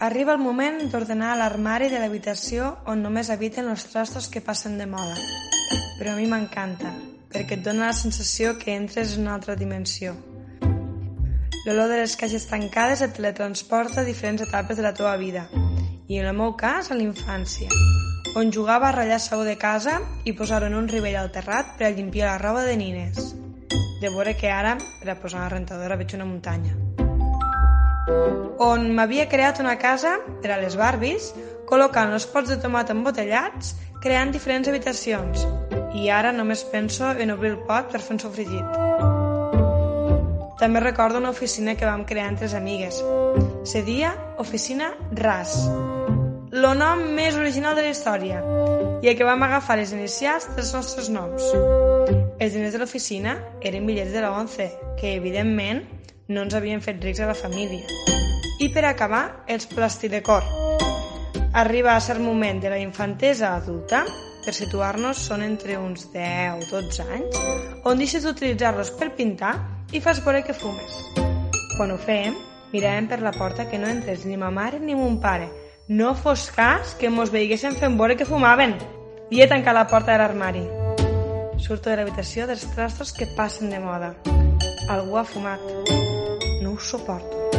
Arriba el moment d'ordenar l'armari de l'habitació on només habiten els trastos que passen de moda. Però a mi m'encanta, perquè et dona la sensació que entres en una altra dimensió. L'olor de les caixes tancades et teletransporta a diferents etapes de la teva vida, i en el meu cas a l'infància, on jugava a ratllar sau de casa i posar-ho en un ribell al terrat per a limpiar la roba de nines. De veure que ara, per a posar la rentadora, veig una muntanya on m'havia creat una casa per a les Barbies, col·locant els pots de tomat embotellats, creant diferents habitacions. I ara només penso en obrir el pot per fer un sofregit. També recordo una oficina que vam crear entre amigues. Se dia Oficina RAS. Lo nom més original de la història el que vam agafar les inicials dels nostres noms. Els diners de l'oficina eren bitllets de la 11, que, evidentment, no ens havien fet rics a la família. I per acabar, els plastidecor. Arriba a ser moment de la infantesa adulta, per situar-nos són entre uns 10 o 12 anys, on deixes d'utilitzar-los per pintar i fas veure que fumes. Quan ho fem, miràvem per la porta que no entres ni ma mare ni mon pare. No fos cas que mos veiguessin fent veure que fumaven. I he tancat la porta de l'armari. Surto de l'habitació dels trastos que passen de moda. Algú ha fumat. não suporto.